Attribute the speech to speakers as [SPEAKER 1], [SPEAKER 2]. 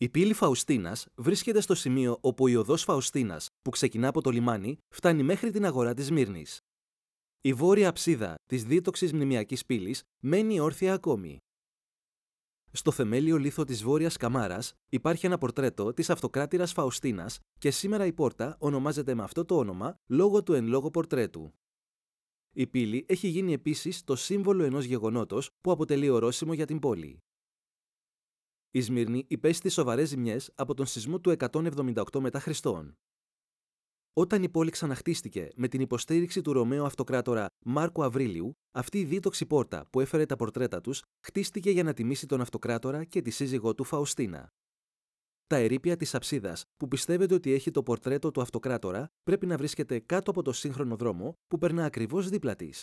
[SPEAKER 1] Η πύλη Φαουστίνας βρίσκεται στο σημείο όπου η οδό Φαουστίνας, που ξεκινά από το λιμάνι, φτάνει μέχρι την αγορά της Μύρνη. Η βόρεια αψίδα της δίτοξης μνημιακής πύλης μένει όρθια ακόμη. Στο θεμέλιο λίθο της Βόρειας Καμάρας υπάρχει ένα πορτρέτο της αυτοκράτηρας Φαουστίνας και σήμερα η πόρτα ονομάζεται με αυτό το όνομα λόγω του εν λόγω πορτρέτου. Η πύλη έχει γίνει επίσης το σύμβολο ενός γεγονότος που αποτελεί ορόσημο για την πόλη. Η Σμύρνη υπέστη σοβαρές ζημιές από τον σεισμό του 178 μετά Χριστόν. Όταν η πόλη ξαναχτίστηκε με την υποστήριξη του Ρωμαίου Αυτοκράτορα Μάρκου Αβρίλιου, αυτή η δίτοξη πόρτα που έφερε τα πορτρέτα τους χτίστηκε για να τιμήσει τον Αυτοκράτορα και τη σύζυγό του Φαουστίνα. Τα ερήπια της αψίδας, που πιστεύετε ότι έχει το πορτρέτο του Αυτοκράτορα, πρέπει να βρίσκεται κάτω από το σύγχρονο δρόμο που περνά ακριβώς δίπλα της.